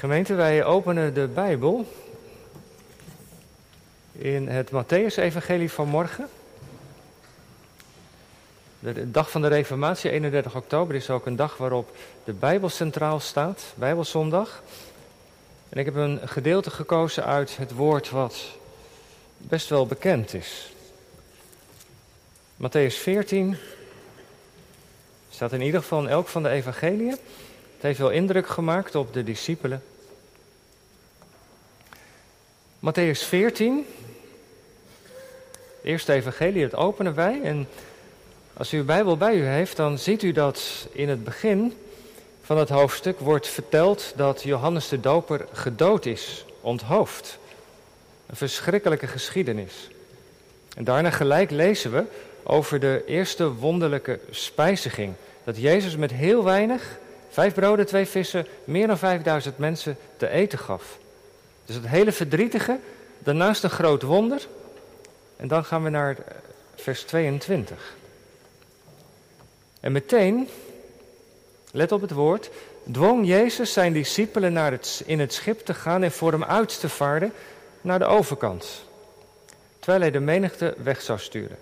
Gemeente, wij openen de Bijbel in het Matthäus-evangelie van morgen. De dag van de Reformatie, 31 oktober, is ook een dag waarop de Bijbel centraal staat, Bijbelzondag. En ik heb een gedeelte gekozen uit het woord wat best wel bekend is. Matthäus 14 staat in ieder geval in elk van de evangeliën. Het heeft wel indruk gemaakt op de discipelen. Matthäus 14, de eerste evangelie, het openen wij. En als u uw Bijbel bij u heeft, dan ziet u dat in het begin van het hoofdstuk wordt verteld dat Johannes de Doper gedood is, onthoofd. Een verschrikkelijke geschiedenis. En daarna gelijk lezen we over de eerste wonderlijke spijziging. Dat Jezus met heel weinig, vijf broden, twee vissen, meer dan vijfduizend mensen te eten gaf. Dus het hele verdrietige, daarnaast een groot wonder. En dan gaan we naar vers 22. En meteen, let op het woord, dwong Jezus zijn discipelen naar het, in het schip te gaan en voor hem uit te vaarden naar de overkant. Terwijl hij de menigte weg zou sturen.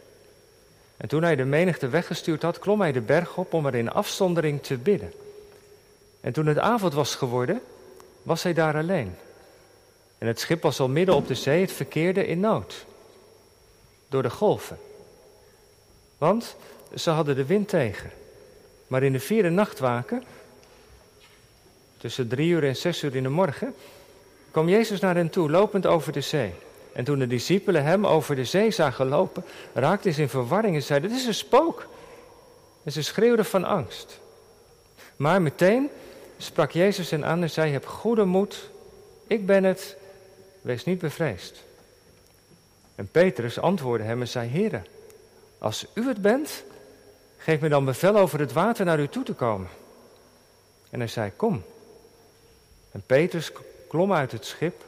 En toen hij de menigte weggestuurd had, klom hij de berg op om er in afzondering te bidden. En toen het avond was geworden, was hij daar alleen. En het schip was al midden op de zee, het verkeerde in nood. Door de golven. Want ze hadden de wind tegen. Maar in de vierde nachtwaken, tussen drie uur en zes uur in de morgen, kwam Jezus naar hen toe, lopend over de zee. En toen de discipelen hem over de zee zagen lopen, raakten ze in verwarring en zeiden: Dit is een spook. En ze schreeuwden van angst. Maar meteen sprak Jezus hen aan en zei: Heb goede moed, ik ben het, wees niet bevreesd. En Petrus antwoordde hem en zei: Heere, als u het bent, geef me dan bevel over het water naar u toe te komen. En hij zei: Kom. En Petrus klom uit het schip,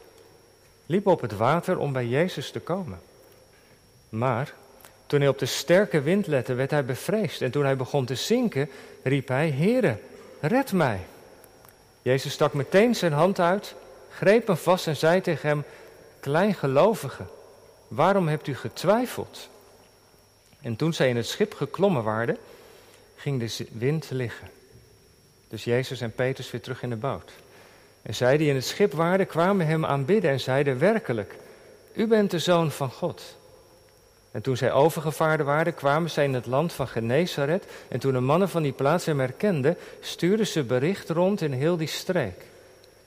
liep op het water om bij Jezus te komen. Maar toen hij op de sterke wind lette, werd hij bevreesd. En toen hij begon te zinken, riep hij: Heere, red mij. Jezus stak meteen zijn hand uit greep hem vast en zei tegen hem: Kleingelovige, waarom hebt u getwijfeld? En toen zij in het schip geklommen waren, ging de wind liggen. Dus Jezus en Petrus weer terug in de boot. En zij die in het schip waren, kwamen hem aanbidden en zeiden werkelijk, u bent de zoon van God. En toen zij overgevaren waren, kwamen zij in het land van Genezaret. En toen de mannen van die plaats hem herkenden, stuurden ze bericht rond in heel die streek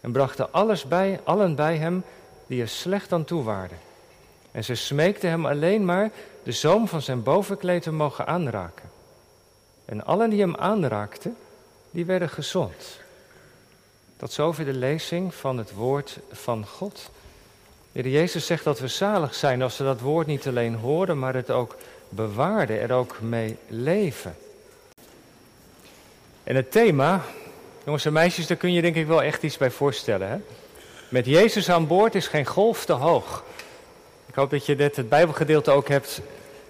en brachten alles bij, allen bij hem die er slecht aan toe waren. En ze smeekten hem alleen maar de zoom van zijn bovenkleed te mogen aanraken. En allen die hem aanraakten, die werden gezond. Tot zover de lezing van het woord van God. De Jezus zegt dat we zalig zijn als we dat woord niet alleen horen, maar het ook bewaarden, er ook mee leven. En het thema Jongens en meisjes, daar kun je denk ik wel echt iets bij voorstellen. Hè? Met Jezus aan boord is geen golf te hoog. Ik hoop dat je dit, het Bijbelgedeelte ook hebt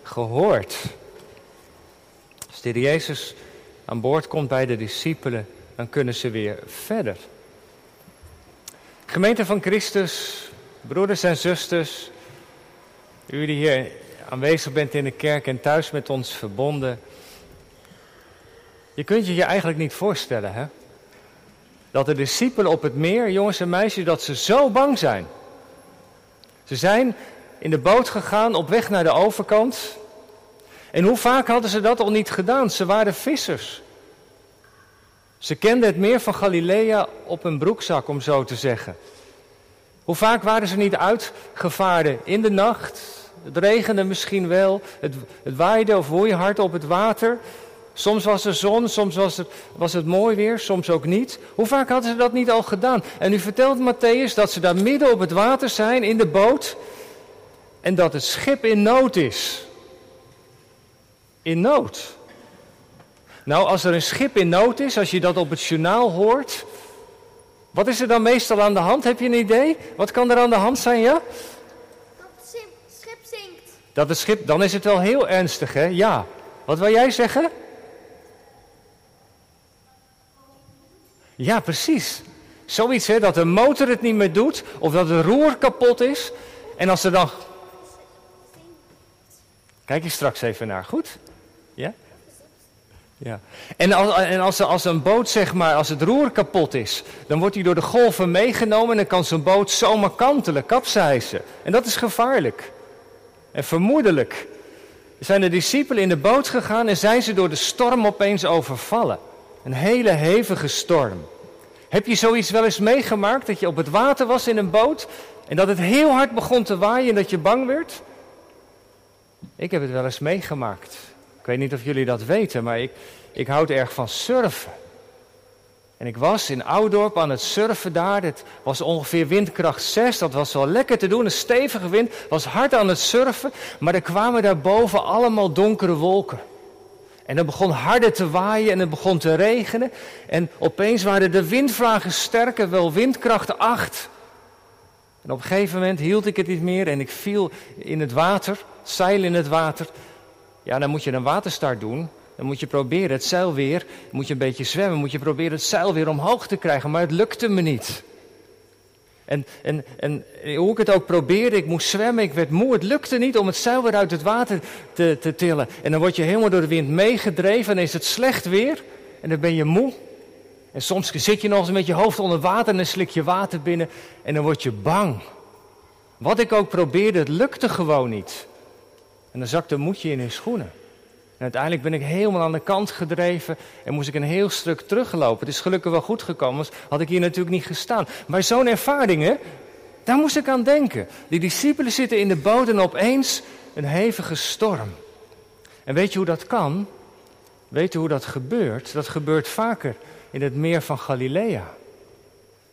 gehoord. Als de Jezus aan boord komt bij de discipelen, dan kunnen ze weer verder. Gemeente van Christus, broeders en zusters, u die hier aanwezig bent in de kerk en thuis met ons verbonden. Je kunt je je eigenlijk niet voorstellen, hè? Dat de discipelen op het meer, jongens en meisjes, dat ze zo bang zijn. Ze zijn in de boot gegaan op weg naar de overkant. En hoe vaak hadden ze dat al niet gedaan? Ze waren vissers. Ze kenden het meer van Galilea op hun broekzak, om zo te zeggen. Hoe vaak waren ze niet uitgevaren in de nacht? Het regende misschien wel, het, het waaide of woei hard op het water. Soms was er zon, soms was het, was het mooi weer, soms ook niet. Hoe vaak hadden ze dat niet al gedaan? En nu vertelt Matthäus dat ze daar midden op het water zijn, in de boot, en dat het schip in nood is. In nood. Nou, als er een schip in nood is, als je dat op het journaal hoort, wat is er dan meestal aan de hand? Heb je een idee? Wat kan er aan de hand zijn, ja? Dat het schip zinkt. Dat het schip, dan is het wel heel ernstig, hè? Ja. Wat wil jij zeggen? Ja, precies. Zoiets hè, dat de motor het niet meer doet of dat het roer kapot is. En als er dan. Kijk je straks even naar, goed? Ja? Ja. En, als, en als, als een boot, zeg maar, als het roer kapot is, dan wordt hij door de golven meegenomen en dan kan zo'n boot zomaar kantelen, kapseizen. En dat is gevaarlijk. En vermoedelijk zijn de discipelen in de boot gegaan en zijn ze door de storm opeens overvallen. Een hele hevige storm. Heb je zoiets wel eens meegemaakt dat je op het water was in een boot en dat het heel hard begon te waaien en dat je bang werd? Ik heb het wel eens meegemaakt. Ik weet niet of jullie dat weten, maar ik, ik houd erg van surfen. En ik was in Oudorp aan het surfen daar. Het was ongeveer windkracht 6. Dat was wel lekker te doen. Een stevige wind. Was hard aan het surfen. Maar er kwamen daarboven allemaal donkere wolken. En het begon harder te waaien en het begon te regenen. En opeens waren de windvlagen sterker, wel windkracht 8. En op een gegeven moment hield ik het niet meer en ik viel in het water, zeil in het water. Ja, dan moet je een waterstart doen. Dan moet je proberen het zeil weer, moet je een beetje zwemmen, moet je proberen het zeil weer omhoog te krijgen. Maar het lukte me niet. En, en, en hoe ik het ook probeerde, ik moest zwemmen, ik werd moe. Het lukte niet om het zeil weer uit het water te, te tillen. En dan word je helemaal door de wind meegedreven en is het slecht weer. En dan ben je moe. En soms zit je nog eens met je hoofd onder water en dan slik je water binnen. En dan word je bang. Wat ik ook probeerde, het lukte gewoon niet. En dan zakte moedje in je schoenen. En uiteindelijk ben ik helemaal aan de kant gedreven en moest ik een heel stuk teruglopen. Het is gelukkig wel goed gekomen, anders had ik hier natuurlijk niet gestaan. Maar zo'n ervaring, hè, daar moest ik aan denken. Die discipelen zitten in de boot en opeens een hevige storm. En weet je hoe dat kan? Weet je hoe dat gebeurt? Dat gebeurt vaker in het meer van Galilea.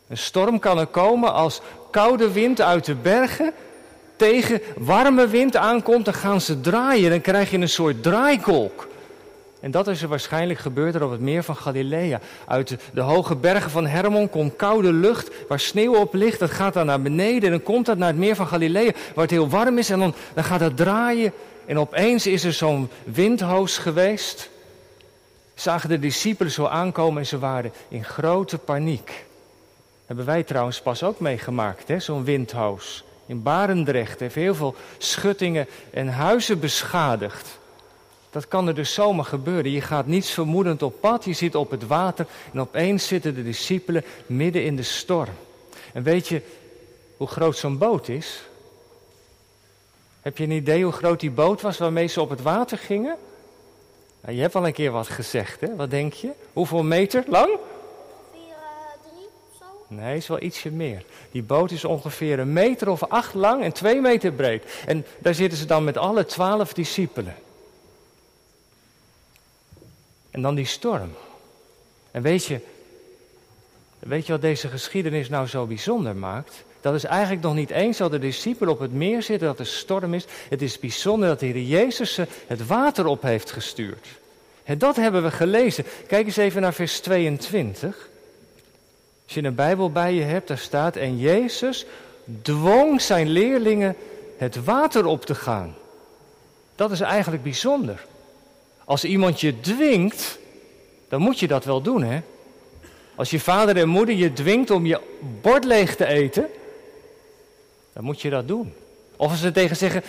Een storm kan er komen als koude wind uit de bergen tegen warme wind aankomt, dan gaan ze draaien. Dan krijg je een soort draaikolk. En dat is er waarschijnlijk gebeurd er op het meer van Galilea. Uit de, hoge bergen van Hermon komt koude lucht waar sneeuw op ligt. Dat gaat dan naar beneden en dan komt dat naar het meer van Galilea waar het heel warm is. En dan, dan gaat dat draaien. En opeens is er zo'n windhoos geweest. Zagen de discipelen zo aankomen en ze waren in grote paniek. Hebben wij trouwens pas ook meegemaakt, zo'n windhoos in Barendrecht heeft heel veel schuttingen en huizen beschadigd. Dat kan er dus zomaar gebeuren. Je gaat niets vermoedend op pad, je zit op het water en opeens zitten de discipelen midden in de storm. En weet je hoe groot zo'n boot is? Heb je een idee hoe groot die boot was waarmee ze op het water gingen? Nou, je hebt al een keer wat gezegd, hè? Wat denk je? Hoeveel meter lang? Nee, is wel ietsje meer. Die boot is ongeveer een meter of acht lang en twee meter breed. En daar zitten ze dan met alle twaalf discipelen. En dan die storm. En weet je, weet je wat deze geschiedenis nou zo bijzonder maakt? Dat is eigenlijk nog niet eens dat de discipelen op het meer zitten, dat er storm is. Het is bijzonder dat de Heer Jezus het water op heeft gestuurd. En dat hebben we gelezen. Kijk eens even naar vers 22. Als je een Bijbel bij je hebt, daar staat: En Jezus dwong zijn leerlingen het water op te gaan. Dat is eigenlijk bijzonder. Als iemand je dwingt, dan moet je dat wel doen, hè? Als je vader en moeder je dwingt om je bord leeg te eten, dan moet je dat doen. Of als ze tegen zeggen,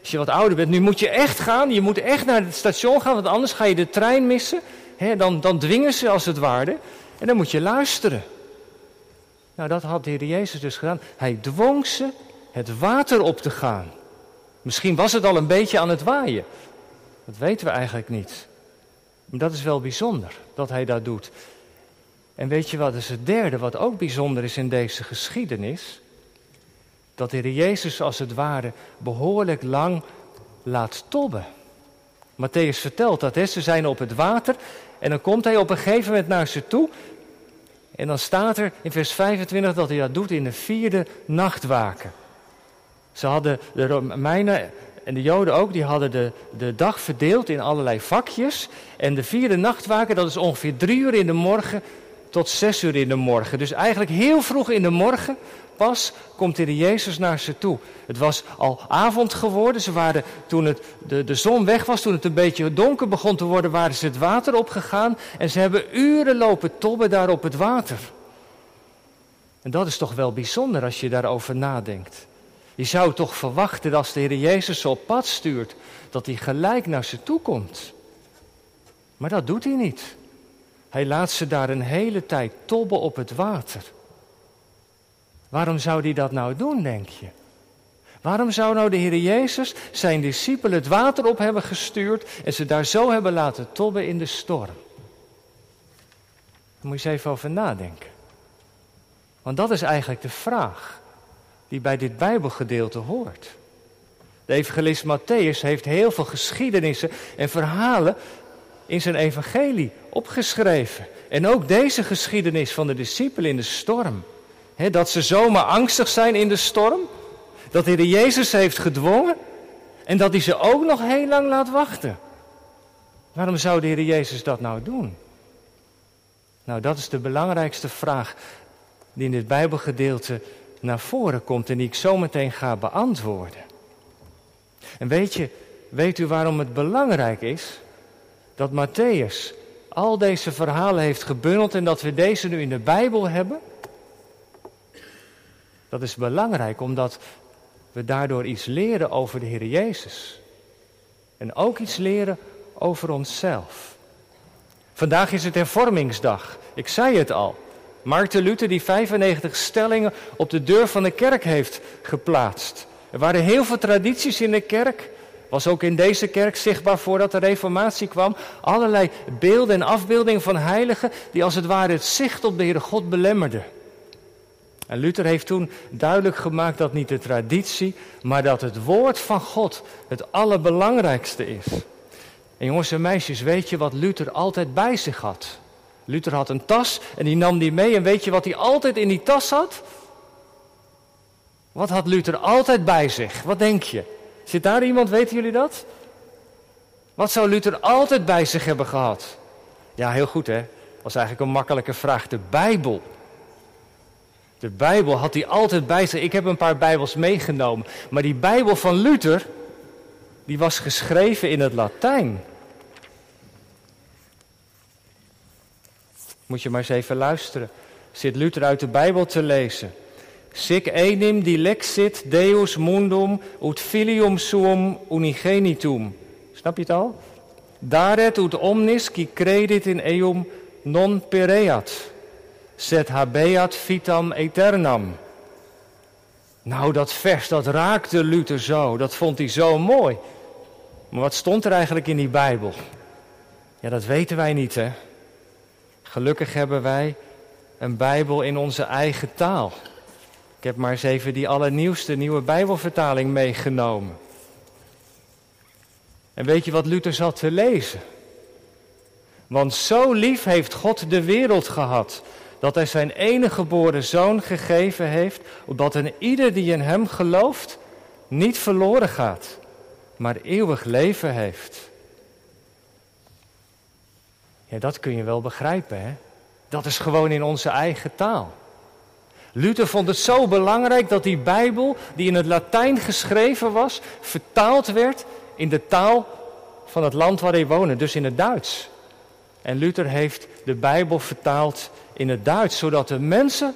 als je wat ouder bent, nu moet je echt gaan, je moet echt naar het station gaan, want anders ga je de trein missen. dan, dan dwingen ze als het ware en dan moet je luisteren. Nou, dat had de Heer Jezus dus gedaan. Hij dwong ze het water op te gaan. Misschien was het al een beetje aan het waaien. Dat weten we eigenlijk niet. Maar dat is wel bijzonder dat hij dat doet. En weet je wat is het derde wat ook bijzonder is in deze geschiedenis? Dat de Heer Jezus als het ware behoorlijk lang laat tobben. Matthäus vertelt dat, hè? ze zijn op het water en dan komt hij op een gegeven moment naar ze toe en dan staat er in vers 25 dat hij dat doet in de vierde nachtwaken. Ze hadden, de Romeinen en de Joden ook, die hadden de, de dag verdeeld in allerlei vakjes. En de vierde nachtwaken, dat is ongeveer drie uur in de morgen tot zes uur in de morgen. Dus eigenlijk heel vroeg in de morgen pas komt de Jezus naar ze toe. Het was al avond geworden. Ze waren, toen het, de, de zon weg was, toen het een beetje donker begon te worden, waren ze het water opgegaan. En ze hebben uren lopen tobben daar op het water. En dat is toch wel bijzonder als je daarover nadenkt. Je zou toch verwachten dat als de Heer Jezus zo op pad stuurt, dat hij gelijk naar ze toe komt. Maar dat doet hij niet. Hij laat ze daar een hele tijd tobben op het water. Waarom zou hij dat nou doen, denk je? Waarom zou nou de Heer Jezus zijn discipelen het water op hebben gestuurd en ze daar zo hebben laten tobben in de storm? Daar moet je eens even over nadenken. Want dat is eigenlijk de vraag die bij dit Bijbelgedeelte hoort. De evangelist Matthäus heeft heel veel geschiedenissen en verhalen in zijn evangelie opgeschreven. En ook deze geschiedenis van de discipelen in de storm. dat ze zomaar angstig zijn in de storm. Dat de Jezus heeft gedwongen. En dat hij ze ook nog heel lang laat wachten. Waarom zou de Heer Jezus dat nou doen? Nou, dat is de belangrijkste vraag die in dit Bijbelgedeelte naar voren komt en die ik zo meteen ga beantwoorden. En weet je, weet u waarom het belangrijk is dat Matthäus al deze verhalen heeft gebundeld en dat we deze nu in de Bijbel hebben? Dat is belangrijk omdat we daardoor iets leren over de Heer Jezus. En ook iets leren over onszelf. Vandaag is het hervormingsdag. Ik zei het al. Maarten Luther die 95 stellingen op de deur van de kerk heeft geplaatst. Er waren heel veel tradities in de kerk. Was ook in deze kerk zichtbaar voordat de reformatie kwam. Allerlei beelden en afbeeldingen van heiligen die als het ware het zicht op de Heere God belemmerden. En Luther heeft toen duidelijk gemaakt dat niet de traditie, maar dat het woord van God het allerbelangrijkste is. En jongens en meisjes, weet je wat Luther altijd bij zich had? Luther had een tas en die nam die mee. En weet je wat hij altijd in die tas had? Wat had Luther altijd bij zich? Wat denk je? Zit daar iemand, weten jullie dat? Wat zou Luther altijd bij zich hebben gehad? Ja, heel goed hè. Was eigenlijk een makkelijke vraag. De Bijbel. De Bijbel had hij altijd bij zich. Ik heb een paar Bijbels meegenomen. Maar die Bijbel van Luther, die was geschreven in het Latijn. Moet je maar eens even luisteren. Zit Luther uit de Bijbel te lezen. Sic enim dilexit Deus mundum ut filium suum unigenitum. Snap je het al? Daret ut omnis qui credit in eum non pereat. Set habeat vitam aeternam. Nou, dat vers, dat raakte Luther zo. Dat vond hij zo mooi. Maar wat stond er eigenlijk in die Bijbel? Ja, dat weten wij niet, hè? Gelukkig hebben wij een Bijbel in onze eigen taal. Ik heb maar eens even die allernieuwste nieuwe Bijbelvertaling meegenomen. En weet je wat Luther zat te lezen? Want zo lief heeft God de wereld gehad, dat hij zijn enige geboren zoon gegeven heeft, opdat een ieder die in hem gelooft niet verloren gaat, maar eeuwig leven heeft. Ja, dat kun je wel begrijpen, hè? Dat is gewoon in onze eigen taal. Luther vond het zo belangrijk dat die Bijbel, die in het Latijn geschreven was, vertaald werd in de taal van het land waar hij woonde, dus in het Duits. En Luther heeft de Bijbel vertaald in het Duits, zodat de mensen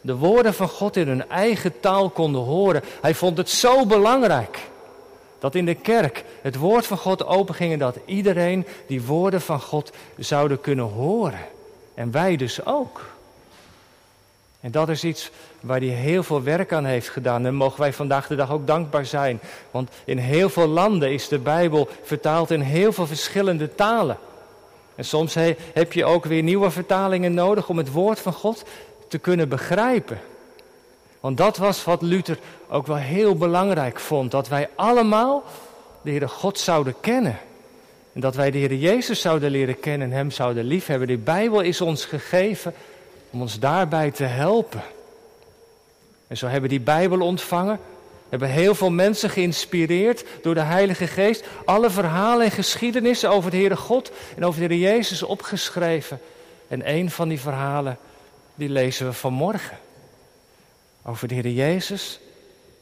de woorden van God in hun eigen taal konden horen. Hij vond het zo belangrijk dat in de kerk het woord van God openging en dat iedereen die woorden van God zouden kunnen horen. En wij dus ook. En dat is iets waar hij heel veel werk aan heeft gedaan. En mogen wij vandaag de dag ook dankbaar zijn. Want in heel veel landen is de Bijbel vertaald in heel veel verschillende talen. En soms heb je ook weer nieuwe vertalingen nodig om het woord van God te kunnen begrijpen. Want dat was wat Luther ook wel heel belangrijk vond. Dat wij allemaal de Heere God zouden kennen. En dat wij de Heer Jezus zouden leren kennen en Hem zouden liefhebben. De Bijbel is ons gegeven om ons daarbij te helpen. En zo hebben die Bijbel ontvangen. Hebben heel veel mensen geïnspireerd door de Heilige Geest. Alle verhalen en geschiedenissen over de Heere God en over de Heer Jezus opgeschreven. En een van die verhalen, die lezen we vanmorgen. Over de Heer Jezus,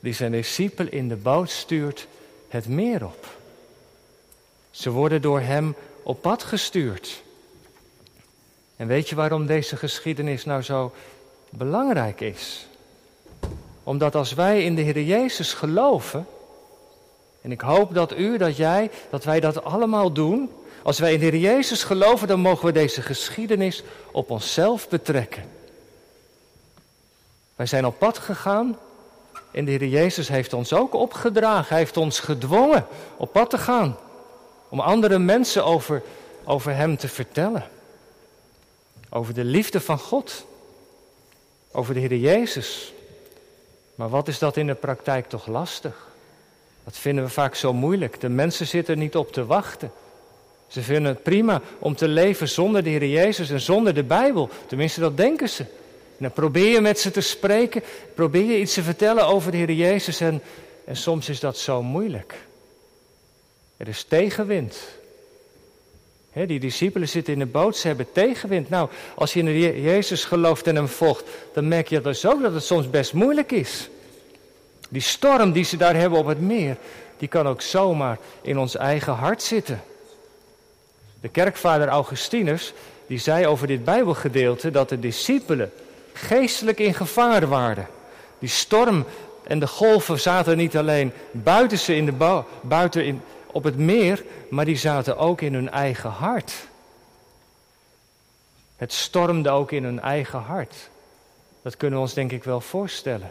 die zijn discipel in de boot stuurt het meer op. Ze worden door hem op pad gestuurd. En weet je waarom deze geschiedenis nou zo belangrijk is. Omdat als wij in de Heer Jezus geloven, en ik hoop dat u, dat jij, dat wij dat allemaal doen. Als wij in de Heer Jezus geloven, dan mogen we deze geschiedenis op onszelf betrekken. Wij zijn op pad gegaan en de Heer Jezus heeft ons ook opgedragen. Hij heeft ons gedwongen op pad te gaan. Om andere mensen over, over Hem te vertellen. Over de liefde van God. Over de Heer Jezus. Maar wat is dat in de praktijk toch lastig? Dat vinden we vaak zo moeilijk. De mensen zitten niet op te wachten. Ze vinden het prima om te leven zonder de Heer Jezus en zonder de Bijbel. Tenminste, dat denken ze. En dan probeer je met ze te spreken, probeer je iets te vertellen over de Heer Jezus en, en soms is dat zo moeilijk. Er is tegenwind. Die discipelen zitten in de boot, ze hebben tegenwind. Nou, als je in Jezus gelooft en hem volgt, dan merk je dus ook dat het soms best moeilijk is. Die storm die ze daar hebben op het meer, die kan ook zomaar in ons eigen hart zitten. De kerkvader Augustinus, die zei over dit Bijbelgedeelte dat de discipelen geestelijk in gevaar waren. Die storm en de golven zaten niet alleen buiten, ze in de buiten in, op het meer, maar die zaten ook in hun eigen hart. Het stormde ook in hun eigen hart. Dat kunnen we ons denk ik wel voorstellen.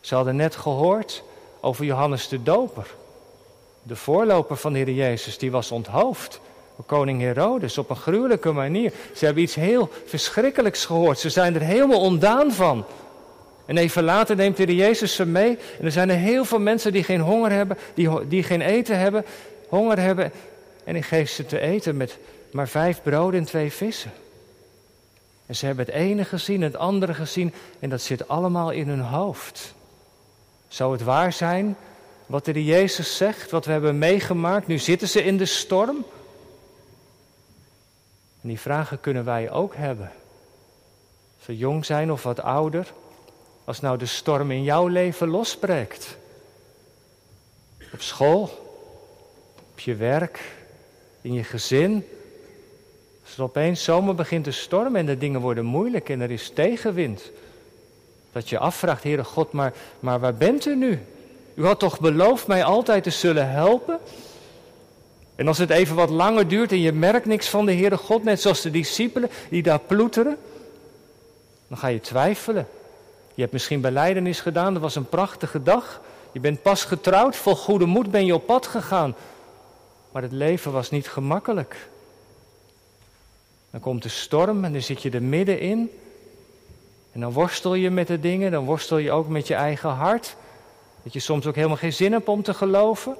Ze hadden net gehoord over Johannes de Doper. De voorloper van de Heer Jezus, die was onthoofd koning Herodes op een gruwelijke manier. Ze hebben iets heel verschrikkelijks gehoord. Ze zijn er helemaal ontdaan van. En even later neemt de Jezus ze mee. En er zijn er heel veel mensen die geen honger hebben, die, die geen eten hebben, honger hebben. En hij geeft ze te eten met maar vijf broden en twee vissen. En ze hebben het ene gezien, het andere gezien. En dat zit allemaal in hun hoofd. Zou het waar zijn wat de Jezus zegt, wat we hebben meegemaakt? Nu zitten ze in de storm. En die vragen kunnen wij ook hebben. Als we jong zijn of wat ouder. Als nou de storm in jouw leven losbreekt. Op school, op je werk, in je gezin. Als het opeens zomer begint te stormen en de dingen worden moeilijk en er is tegenwind. Dat je afvraagt, Heere God, maar, maar waar bent u nu? U had toch beloofd mij altijd te zullen helpen? En als het even wat langer duurt en je merkt niks van de Heere God, net zoals de discipelen die daar ploeteren, dan ga je twijfelen. Je hebt misschien beleidenis gedaan, dat was een prachtige dag. Je bent pas getrouwd, vol goede moed ben je op pad gegaan. Maar het leven was niet gemakkelijk. Dan komt de storm en dan zit je er middenin. En dan worstel je met de dingen, dan worstel je ook met je eigen hart. Dat je soms ook helemaal geen zin hebt om te geloven.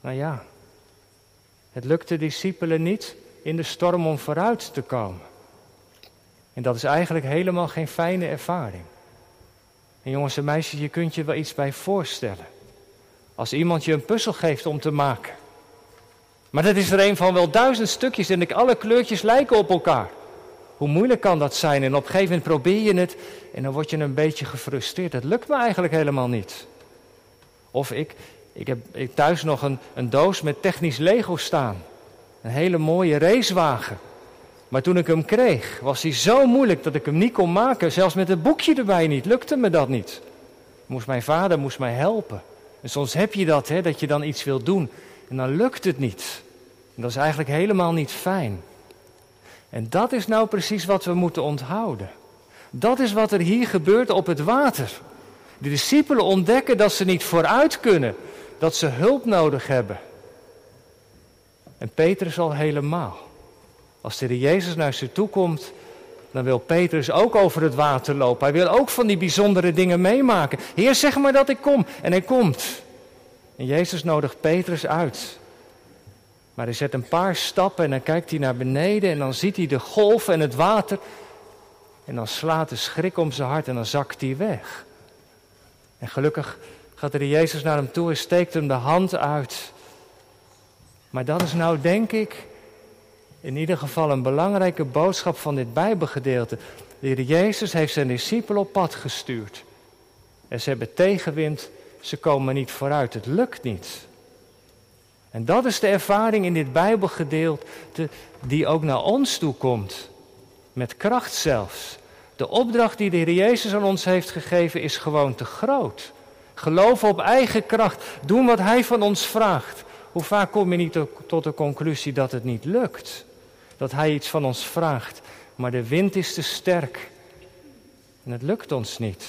Nou ja, het lukt de discipelen niet in de storm om vooruit te komen. En dat is eigenlijk helemaal geen fijne ervaring. En jongens en meisjes, je kunt je wel iets bij voorstellen. Als iemand je een puzzel geeft om te maken. Maar dat is er een van wel duizend stukjes en alle kleurtjes lijken op elkaar. Hoe moeilijk kan dat zijn? En op een gegeven moment probeer je het en dan word je een beetje gefrustreerd. Het lukt me eigenlijk helemaal niet. Of ik, ik heb thuis nog een, een doos met technisch Lego staan. Een hele mooie racewagen. Maar toen ik hem kreeg, was hij zo moeilijk dat ik hem niet kon maken. Zelfs met het boekje erbij niet, lukte me dat niet. Moest mijn vader moest mij helpen. En soms heb je dat, hè, dat je dan iets wilt doen. En dan lukt het niet. En dat is eigenlijk helemaal niet fijn. En dat is nou precies wat we moeten onthouden. Dat is wat er hier gebeurt op het water. De discipelen ontdekken dat ze niet vooruit kunnen dat ze hulp nodig hebben. En Petrus al helemaal. Als de Jezus naar ze toe komt, dan wil Petrus ook over het water lopen. Hij wil ook van die bijzondere dingen meemaken. Heer, zeg maar dat ik kom. En hij komt. En Jezus nodigt Petrus uit. Maar hij zet een paar stappen en dan kijkt hij naar beneden en dan ziet hij de golven en het water. En dan slaat de schrik om zijn hart en dan zakt hij weg. En gelukkig gaat er Jezus naar hem toe en steekt hem de hand uit. Maar dat is nou, denk ik, in ieder geval een belangrijke boodschap van dit Bijbelgedeelte. De Heer Jezus heeft zijn discipelen op pad gestuurd. En ze hebben tegenwind, ze komen niet vooruit, het lukt niet. En dat is de ervaring in dit Bijbelgedeelte die ook naar ons toe komt. Met kracht zelfs. De opdracht die de Heer Jezus aan ons heeft gegeven is gewoon te groot. Geloven op eigen kracht, doen wat Hij van ons vraagt. Hoe vaak kom je niet tot de conclusie dat het niet lukt? Dat Hij iets van ons vraagt, maar de wind is te sterk en het lukt ons niet.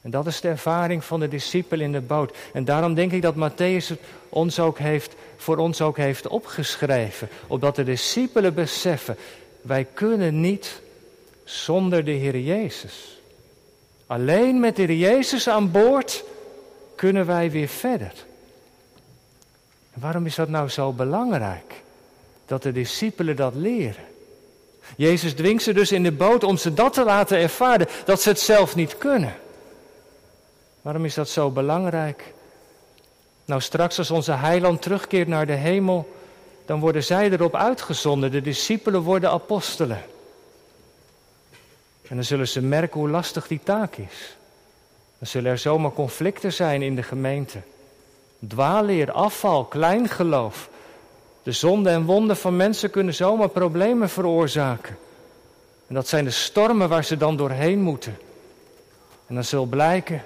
En dat is de ervaring van de discipel in de boot. En daarom denk ik dat Matthäus het ons ook heeft, voor ons ook heeft opgeschreven. Opdat de discipelen beseffen, wij kunnen niet zonder de Heer Jezus. Alleen met de Heer Jezus aan boord kunnen wij weer verder. En waarom is dat nou zo belangrijk? Dat de discipelen dat leren. Jezus dwingt ze dus in de boot om ze dat te laten ervaren, dat ze het zelf niet kunnen. Waarom is dat zo belangrijk? Nou, straks als onze heiland terugkeert naar de hemel, dan worden zij erop uitgezonden. De discipelen worden apostelen. En dan zullen ze merken hoe lastig die taak is. Dan zullen er zomaar conflicten zijn in de gemeente. Dwaalleer, afval, kleingeloof. De zonde en wonden van mensen kunnen zomaar problemen veroorzaken. En dat zijn de stormen waar ze dan doorheen moeten. En dan zal blijken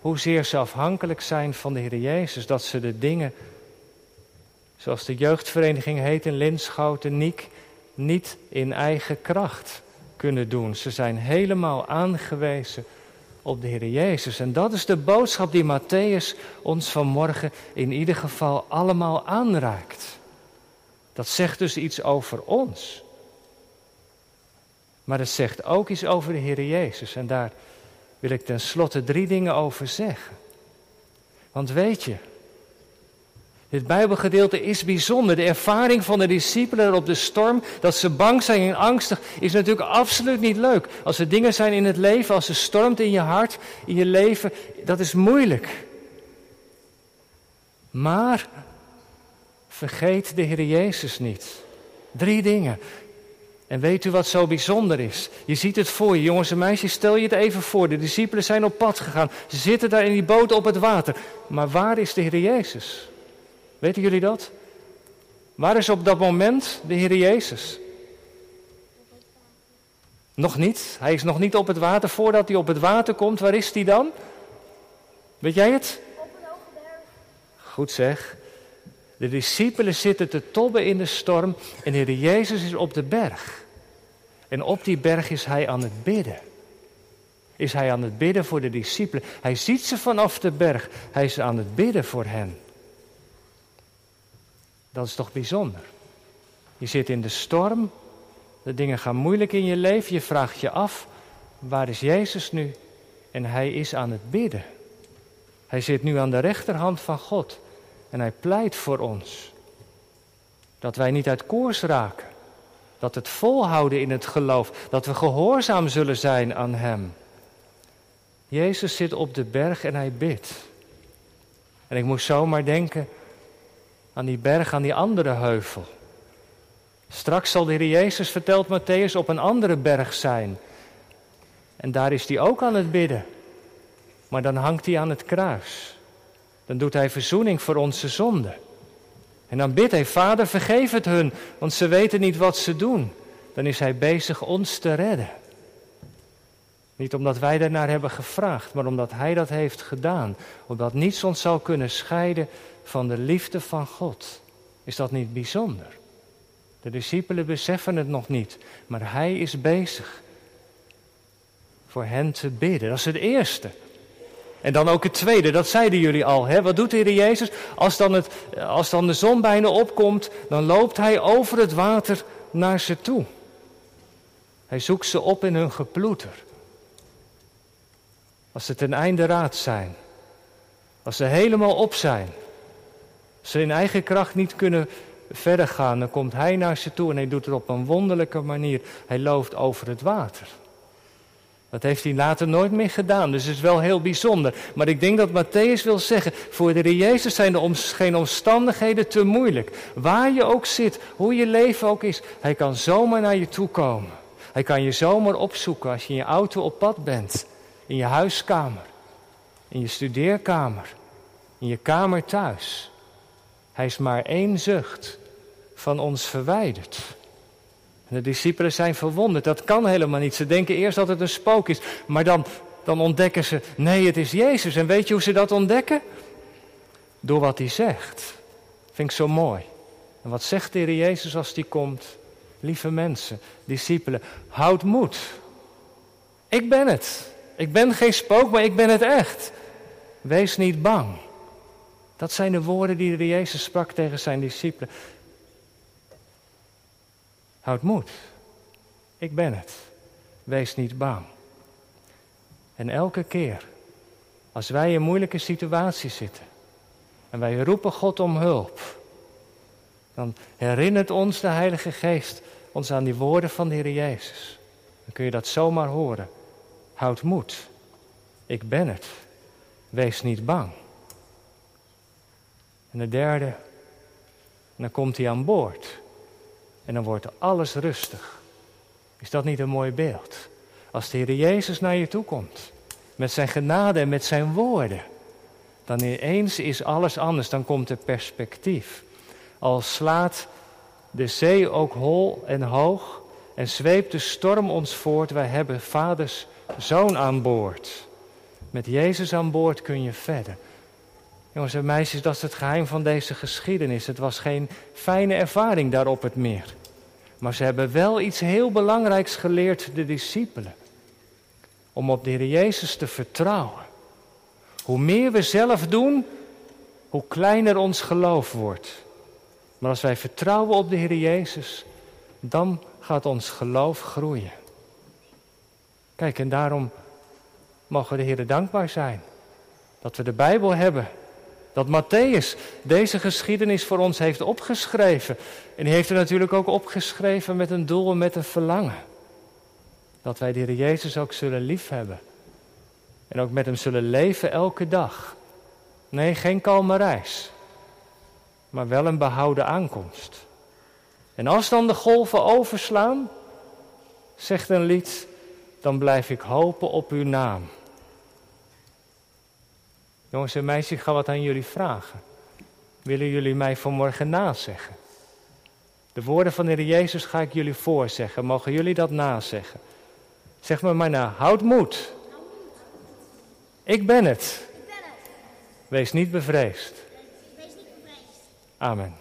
hoezeer ze afhankelijk zijn van de Heer Jezus. Dat ze de dingen, zoals de jeugdvereniging heet in Linschoten, Niek, niet in eigen kracht kunnen doen. Ze zijn helemaal aangewezen op de Heer Jezus. En dat is de boodschap die Matthäus ons vanmorgen in ieder geval allemaal aanraakt. Dat zegt dus iets over ons. Maar het zegt ook iets over de Heer Jezus. En daar wil ik tenslotte drie dingen over zeggen. Want weet je, dit Bijbelgedeelte is bijzonder. De ervaring van de discipelen op de storm, dat ze bang zijn en angstig, is natuurlijk absoluut niet leuk. Als er dingen zijn in het leven, als er stormt in je hart, in je leven, dat is moeilijk. Maar vergeet de Heer Jezus niet. Drie dingen. En weet u wat zo bijzonder is? Je ziet het voor je, jongens en meisjes, stel je het even voor. De discipelen zijn op pad gegaan. Ze zitten daar in die boot op het water. Maar waar is de Heer Jezus? Weten jullie dat? Waar is op dat moment de Heer Jezus? Nog niet. Hij is nog niet op het water. Voordat hij op het water komt, waar is hij dan? Weet jij het? Op een hoge berg. Goed zeg. De discipelen zitten te tobben in de storm en de Heer Jezus is op de berg. En op die berg is hij aan het bidden. Is hij aan het bidden voor de discipelen. Hij ziet ze vanaf de berg. Hij is aan het bidden voor hen. Dat is toch bijzonder? Je zit in de storm, de dingen gaan moeilijk in je leven, je vraagt je af, waar is Jezus nu? En hij is aan het bidden. Hij zit nu aan de rechterhand van God en hij pleit voor ons. Dat wij niet uit koers raken, dat het volhouden in het geloof, dat we gehoorzaam zullen zijn aan hem. Jezus zit op de berg en hij bidt. En ik moest zomaar denken, aan die berg, aan die andere heuvel. Straks zal de Heer Jezus, vertelt Matthäus, op een andere berg zijn. En daar is hij ook aan het bidden. Maar dan hangt hij aan het kruis. Dan doet hij verzoening voor onze zonde. En dan bidt hij, Vader, vergeef het hun, want ze weten niet wat ze doen. Dan is hij bezig ons te redden. Niet omdat wij daarnaar hebben gevraagd, maar omdat hij dat heeft gedaan. Omdat niets ons zou kunnen scheiden van de liefde van God. Is dat niet bijzonder? De discipelen beseffen het nog niet, maar hij is bezig voor hen te bidden. Dat is het eerste. En dan ook het tweede, dat zeiden jullie al. Hè? Wat doet de Heer Jezus? Als dan, het, als dan de zon bijna opkomt, dan loopt hij over het water naar ze toe. Hij zoekt ze op in hun geploeter. Als ze ten einde raad zijn. Als ze helemaal op zijn. Als ze in eigen kracht niet kunnen verder gaan, dan komt hij naar ze toe en hij doet het op een wonderlijke manier. Hij loopt over het water. Dat heeft hij later nooit meer gedaan, dus het is wel heel bijzonder. Maar ik denk dat Matthäus wil zeggen, voor de Jezus zijn de geen omstandigheden te moeilijk. Waar je ook zit, hoe je leven ook is, hij kan zomaar naar je toe komen. Hij kan je zomaar opzoeken als je in je auto op pad bent, in je huiskamer, in je studeerkamer, in je kamer thuis. Hij is maar één zucht van ons verwijderd. De discipelen zijn verwonderd. Dat kan helemaal niet. Ze denken eerst dat het een spook is. Maar dan, dan ontdekken ze, nee, het is Jezus. En weet je hoe ze dat ontdekken? Door wat hij zegt. Vind ik zo mooi. En wat zegt de Heer Jezus als die komt? Lieve mensen, discipelen, houd moed. Ik ben het. Ik ben geen spook, maar ik ben het echt. Wees niet bang. Dat zijn de woorden die de Jezus sprak tegen zijn discipelen. Houd moed. Ik ben het. Wees niet bang. En elke keer als wij in moeilijke situaties zitten en wij roepen God om hulp, dan herinnert ons de Heilige Geest ons aan die woorden van de Heer Jezus. Dan kun je dat zomaar horen. Houd moed. Ik ben het. Wees niet bang. En de derde, dan komt hij aan boord. En dan wordt alles rustig. Is dat niet een mooi beeld? Als de Heer Jezus naar je toe komt, met zijn genade en met zijn woorden, dan ineens is alles anders, dan komt er perspectief. Al slaat de zee ook hol en hoog en zweept de storm ons voort, wij hebben vaders zoon aan boord. Met Jezus aan boord kun je verder. Jongens en meisjes, dat is het geheim van deze geschiedenis. Het was geen fijne ervaring daar op het meer. Maar ze hebben wel iets heel belangrijks geleerd, de discipelen. Om op de Heer Jezus te vertrouwen. Hoe meer we zelf doen, hoe kleiner ons geloof wordt. Maar als wij vertrouwen op de Heer Jezus, dan gaat ons geloof groeien. Kijk, en daarom mogen we de Heer dankbaar zijn dat we de Bijbel hebben. Dat Matthäus deze geschiedenis voor ons heeft opgeschreven. En die heeft er natuurlijk ook opgeschreven met een doel en met een verlangen. Dat wij de Heer Jezus ook zullen liefhebben. En ook met hem zullen leven elke dag. Nee, geen kalme reis. Maar wel een behouden aankomst. En als dan de golven overslaan, zegt een lied, dan blijf ik hopen op uw naam. Jongens en meisjes, ik ga wat aan jullie vragen. Willen jullie mij vanmorgen nazeggen? De woorden van de Heer Jezus ga ik jullie voorzeggen. Mogen jullie dat nazeggen? Zeg me maar na. Houd moed. Ik ben het. Wees niet bevreesd. Amen.